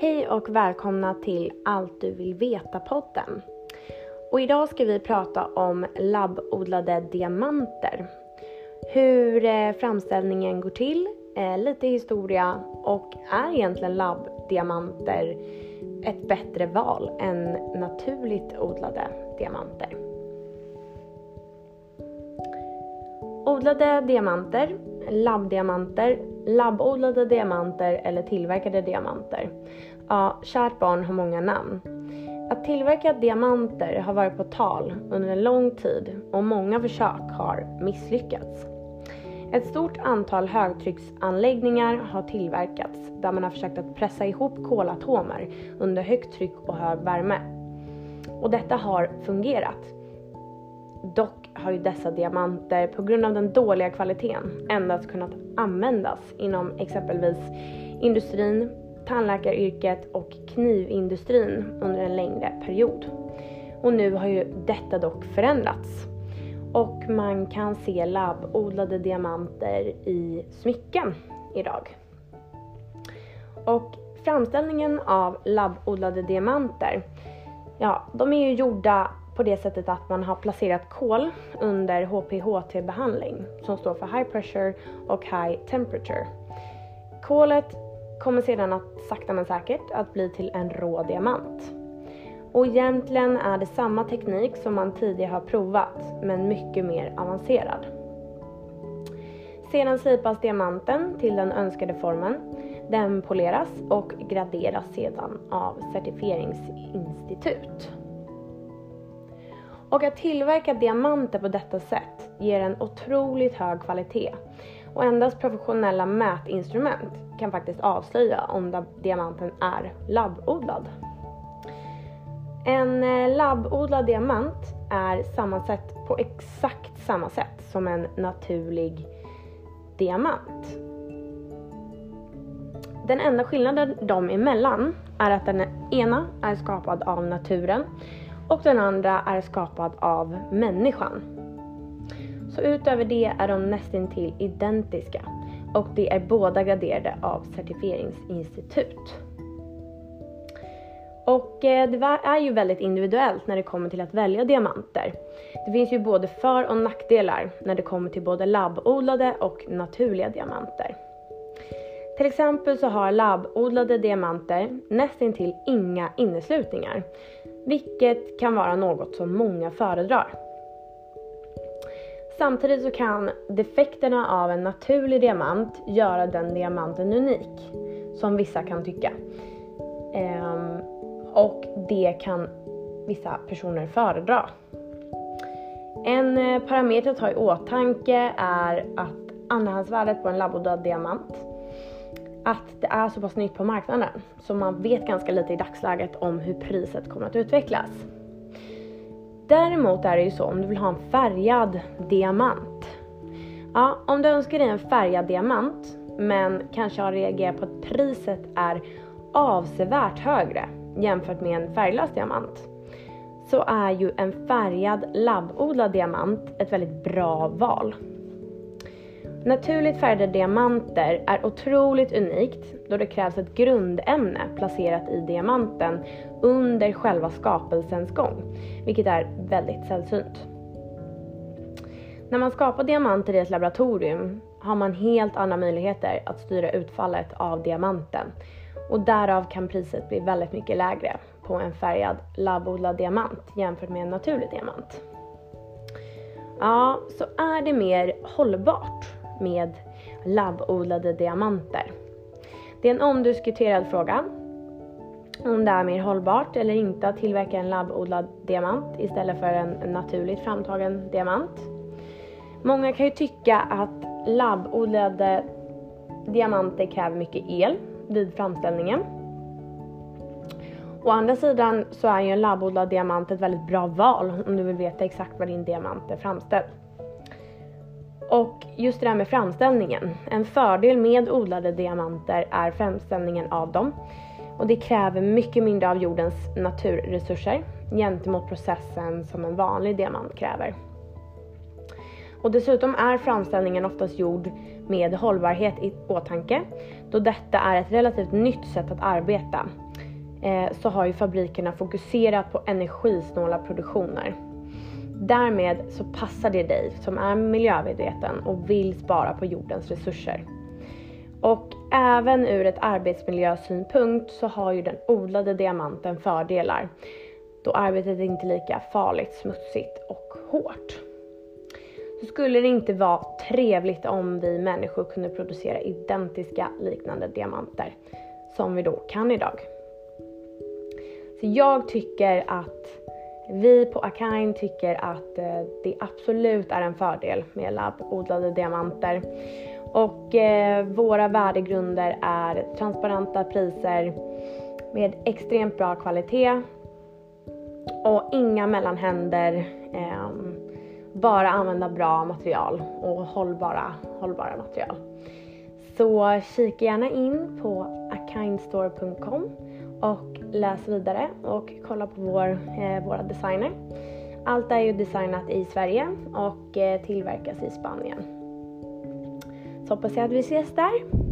Hej och välkomna till Allt du vill veta-podden. Och idag ska vi prata om labbodlade diamanter. Hur eh, framställningen går till, eh, lite historia och är egentligen labbdiamanter ett bättre val än naturligt odlade diamanter? Odlade diamanter, labbdiamanter, labbodlade diamanter eller tillverkade diamanter. Ja, kärt barn har många namn. Att tillverka diamanter har varit på tal under en lång tid och många försök har misslyckats. Ett stort antal högtrycksanläggningar har tillverkats där man har försökt att pressa ihop kolatomer under högt tryck och hög värme. Och detta har fungerat. Dock har ju dessa diamanter på grund av den dåliga kvaliteten endast kunnat användas inom exempelvis industrin, tandläkaryrket och knivindustrin under en längre period. Och nu har ju detta dock förändrats. Och man kan se labbodlade diamanter i smycken idag. Och framställningen av labbodlade diamanter, ja, de är ju gjorda på det sättet att man har placerat kol under HPHT-behandling som står för High Pressure och High Temperature. Kolet kommer sedan att sakta men säkert att bli till en rå diamant. Och egentligen är det samma teknik som man tidigare har provat men mycket mer avancerad. Sedan slipas diamanten till den önskade formen. Den poleras och graderas sedan av certifieringsinstitut. Och att tillverka diamanter på detta sätt ger en otroligt hög kvalitet och endast professionella mätinstrument kan faktiskt avslöja om diamanten är labbodlad. En eh, labbodlad diamant är sammansatt på exakt samma sätt som en naturlig diamant. Den enda skillnaden dem emellan är att den ena är skapad av naturen och den andra är skapad av människan. Så utöver det är de nästintill identiska och de är båda graderade av certifieringsinstitut. Och eh, det är ju väldigt individuellt när det kommer till att välja diamanter. Det finns ju både för och nackdelar när det kommer till både labbodlade och naturliga diamanter. Till exempel så har labbodlade diamanter nästintill inga inneslutningar, vilket kan vara något som många föredrar. Samtidigt så kan defekterna av en naturlig diamant göra den diamanten unik, som vissa kan tycka. Ehm, och det kan vissa personer föredra. En eh, parameter att ha i åtanke är att andrahandsvärdet på en labbodlad diamant att det är så pass nytt på marknaden så man vet ganska lite i dagsläget om hur priset kommer att utvecklas. Däremot är det ju så om du vill ha en färgad diamant. Ja, om du önskar dig en färgad diamant men kanske har reagerat på att priset är avsevärt högre jämfört med en färglös diamant så är ju en färgad labbodlad diamant ett väldigt bra val. Naturligt färgade diamanter är otroligt unikt då det krävs ett grundämne placerat i diamanten under själva skapelsens gång, vilket är väldigt sällsynt. När man skapar diamanter i ett laboratorium har man helt andra möjligheter att styra utfallet av diamanten och därav kan priset bli väldigt mycket lägre på en färgad labbodlad diamant jämfört med en naturlig diamant. Ja, så är det mer hållbart med labbodlade diamanter. Det är en omdiskuterad fråga om det är mer hållbart eller inte att tillverka en labbodlad diamant istället för en naturligt framtagen diamant. Många kan ju tycka att labbodlade diamanter kräver mycket el vid framställningen. Å andra sidan så är ju en labbodlad diamant ett väldigt bra val om du vill veta exakt var din diamant är framställd. Och just det där med framställningen. En fördel med odlade diamanter är framställningen av dem. Och det kräver mycket mindre av jordens naturresurser gentemot processen som en vanlig diamant kräver. Och dessutom är framställningen oftast gjord med hållbarhet i åtanke då detta är ett relativt nytt sätt att arbeta eh, så har ju fabrikerna fokuserat på energisnåla produktioner. Därmed så passar det dig som är miljömedveten och vill spara på jordens resurser. Och även ur ett arbetsmiljösynpunkt så har ju den odlade diamanten fördelar då arbetet är inte lika farligt, smutsigt och hårt. Så skulle det inte vara trevligt om vi människor kunde producera identiska liknande diamanter som vi då kan idag. Så jag tycker att vi på Akain tycker att eh, det absolut är en fördel med labbodlade diamanter. Och eh, våra värdegrunder är transparenta priser med extremt bra kvalitet och inga mellanhänder. Ehm, bara använda bra material och hållbara, hållbara material. Så kika gärna in på akindstore.com och läs vidare och kolla på vår, eh, våra designer. Allt är ju designat i Sverige och eh, tillverkas i Spanien. Så hoppas jag att vi ses där.